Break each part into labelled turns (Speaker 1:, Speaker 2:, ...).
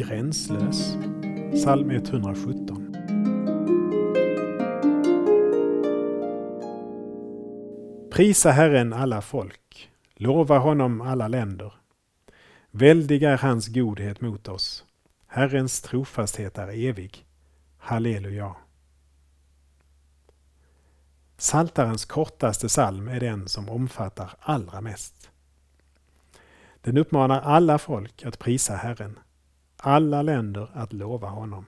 Speaker 1: gränslös. Psalm 117. Prisa Herren alla folk, lova honom alla länder. Väldig är hans godhet mot oss. Herrens trofasthet är evig. Halleluja. Saltarens kortaste psalm är den som omfattar allra mest. Den uppmanar alla folk att prisa Herren, alla länder att lova honom.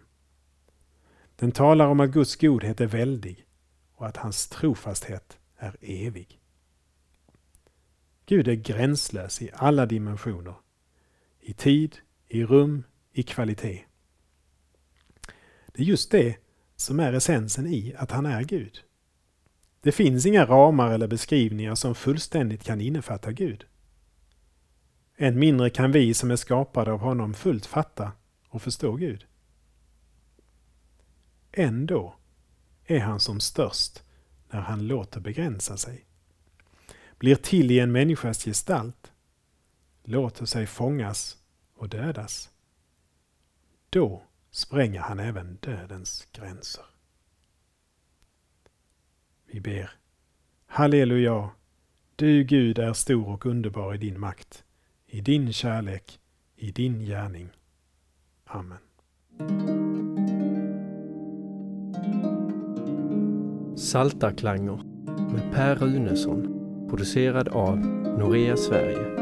Speaker 1: Den talar om att Guds godhet är väldig och att hans trofasthet är evig. Gud är gränslös i alla dimensioner. I tid, i rum, i kvalitet. Det är just det som är essensen i att han är Gud. Det finns inga ramar eller beskrivningar som fullständigt kan innefatta Gud. Än mindre kan vi som är skapade av honom fullt fatta och förstå Gud. Ändå är han som störst när han låter begränsa sig. Blir till i en människas gestalt, låter sig fångas och dödas. Då spränger han även dödens gränser. Vi ber. Halleluja! Du Gud är stor och underbar i din makt, i din kärlek, i din gärning. Amen.
Speaker 2: Saltarklanger med Per Runesson producerad av Norea Sverige